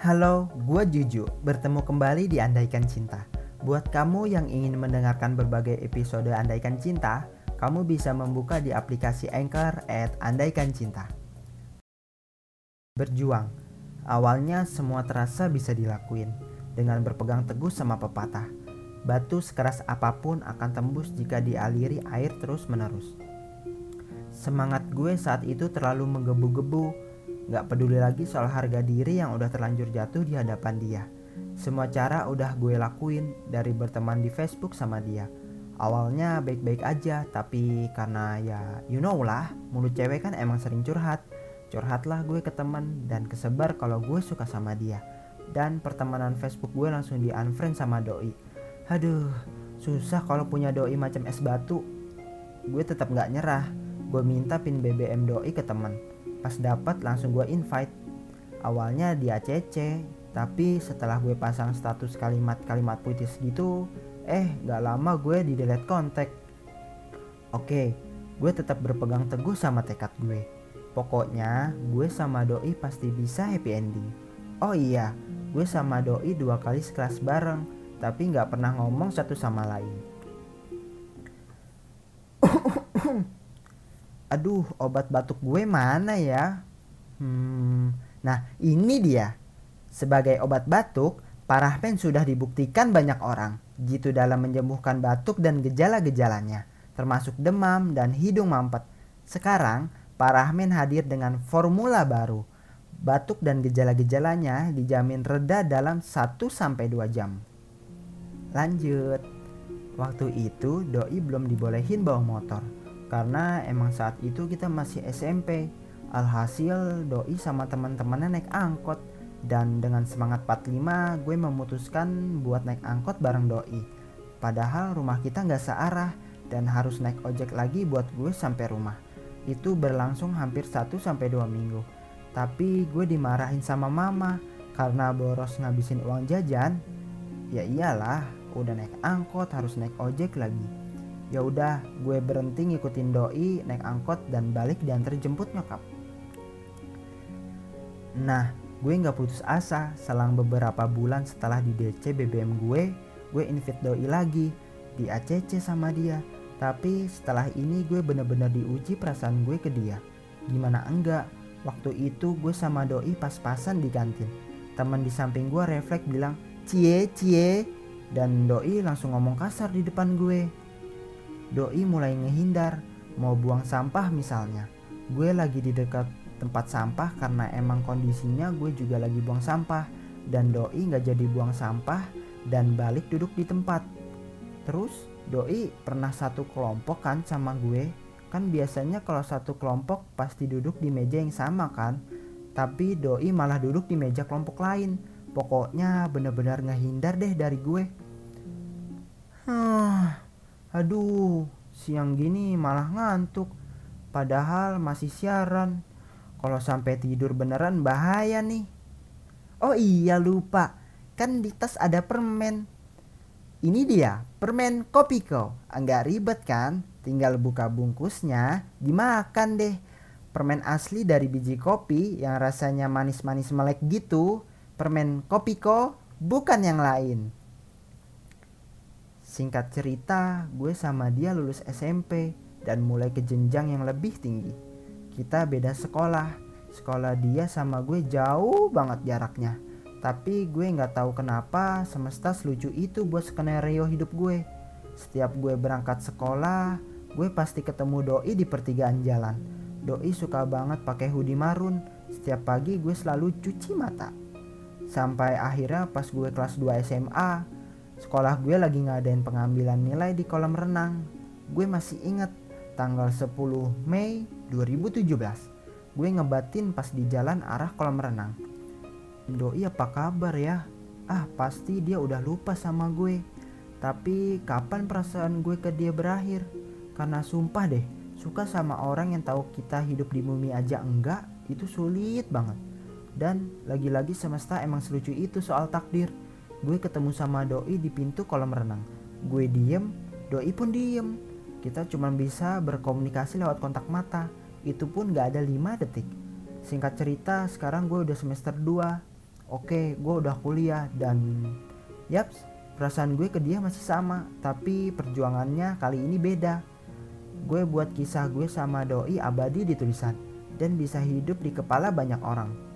Halo, gue Juju, bertemu kembali di Andaikan Cinta. Buat kamu yang ingin mendengarkan berbagai episode Andaikan Cinta, kamu bisa membuka di aplikasi Anchor at Andaikan Cinta. Berjuang, awalnya semua terasa bisa dilakuin dengan berpegang teguh sama pepatah. Batu sekeras apa pun akan tembus jika dialiri air terus-menerus. Semangat gue saat itu terlalu menggebu-gebu Gak peduli lagi soal harga diri yang udah terlanjur jatuh di hadapan dia. Semua cara udah gue lakuin dari berteman di Facebook sama dia. Awalnya baik-baik aja, tapi karena ya you know lah, mulut cewek kan emang sering curhat. Curhatlah gue ke teman dan kesebar kalau gue suka sama dia. Dan pertemanan Facebook gue langsung di unfriend sama doi. Aduh, susah kalau punya doi macam es batu. Gue tetap gak nyerah. Gue minta pin BBM doi ke teman Pas dapat langsung gue invite. Awalnya dia CC, tapi setelah gue pasang status kalimat-kalimat puitis gitu, eh gak lama gue di delete kontak. Oke, gue tetap berpegang teguh sama tekad gue. Pokoknya gue sama Doi pasti bisa happy ending. Oh iya, gue sama Doi dua kali sekelas bareng, tapi gak pernah ngomong satu sama lain. Aduh obat batuk gue mana ya? Hmm, nah ini dia. Sebagai obat batuk, parafen sudah dibuktikan banyak orang jitu dalam menyembuhkan batuk dan gejala-gejalanya, termasuk demam dan hidung mampet. Sekarang, parahmen hadir dengan formula baru. Batuk dan gejala-gejalanya dijamin reda dalam 1-2 jam. Lanjut. Waktu itu doi belum dibolehin bawa motor karena emang saat itu kita masih SMP alhasil doi sama teman-temannya naik angkot. Dan dengan semangat 45 gue memutuskan buat naik angkot bareng doi. Padahal rumah kita nggak searah dan harus naik ojek lagi buat gue sampai rumah. Itu berlangsung hampir 1-2 minggu. Tapi gue dimarahin sama mama karena boros ngabisin uang jajan. Ya iyalah udah naik angkot harus naik ojek lagi Ya udah, gue berhenti ngikutin doi, naik angkot dan balik diantar jemput nyokap. Nah, gue nggak putus asa. Selang beberapa bulan setelah di DC BBM gue, gue invite doi lagi di ACC sama dia. Tapi setelah ini gue bener-bener diuji perasaan gue ke dia. Gimana enggak? Waktu itu gue sama doi pas-pasan di kantin. Teman di samping gue refleks bilang, cie cie. Dan doi langsung ngomong kasar di depan gue. Doi mulai ngehindar, mau buang sampah misalnya. Gue lagi di dekat tempat sampah karena emang kondisinya gue juga lagi buang sampah. Dan Doi gak jadi buang sampah dan balik duduk di tempat. Terus Doi pernah satu kelompok kan sama gue. Kan biasanya kalau satu kelompok pasti duduk di meja yang sama kan. Tapi Doi malah duduk di meja kelompok lain. Pokoknya bener-bener ngehindar deh dari gue. Huh. Aduh, siang gini malah ngantuk. Padahal masih siaran. Kalau sampai tidur beneran bahaya nih. Oh iya lupa, kan di tas ada permen. Ini dia, permen Kopiko. Enggak ribet kan? Tinggal buka bungkusnya, dimakan deh. Permen asli dari biji kopi yang rasanya manis-manis melek gitu. Permen Kopiko bukan yang lain. Singkat cerita, gue sama dia lulus SMP dan mulai ke jenjang yang lebih tinggi. Kita beda sekolah. Sekolah dia sama gue jauh banget jaraknya. Tapi gue nggak tahu kenapa semesta selucu itu buat skenario hidup gue. Setiap gue berangkat sekolah, gue pasti ketemu doi di pertigaan jalan. Doi suka banget pakai hoodie marun. Setiap pagi gue selalu cuci mata. Sampai akhirnya pas gue kelas 2 SMA, Sekolah gue lagi ngadain pengambilan nilai di kolam renang. Gue masih inget tanggal 10 Mei 2017. Gue ngebatin pas di jalan arah kolam renang. Doi apa kabar ya? Ah pasti dia udah lupa sama gue. Tapi kapan perasaan gue ke dia berakhir? Karena sumpah deh, suka sama orang yang tahu kita hidup di bumi aja enggak, itu sulit banget. Dan lagi-lagi semesta emang selucu itu soal takdir gue ketemu sama doi di pintu kolam renang. Gue diem doi pun diem. Kita cuma bisa berkomunikasi lewat kontak mata. Itu pun gak ada 5 detik. Singkat cerita sekarang gue udah semester 2 oke gue udah kuliah dan yap perasaan gue ke dia masih sama tapi perjuangannya kali ini beda. Gue buat kisah gue sama doi abadi di tulisan dan bisa hidup di kepala banyak orang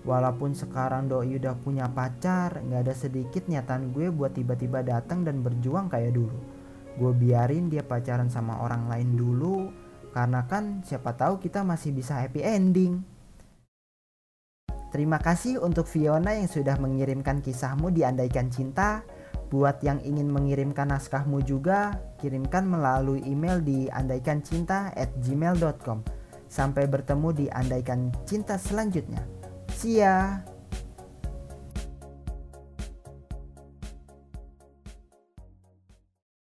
Walaupun sekarang doi udah punya pacar, nggak ada sedikit niatan gue buat tiba-tiba datang dan berjuang kayak dulu. Gue biarin dia pacaran sama orang lain dulu, karena kan siapa tahu kita masih bisa happy ending. Terima kasih untuk Fiona yang sudah mengirimkan kisahmu di Andaikan Cinta. Buat yang ingin mengirimkan naskahmu juga, kirimkan melalui email di andaikancinta@gmail.com. Sampai bertemu di Andaikan Cinta selanjutnya. See ya!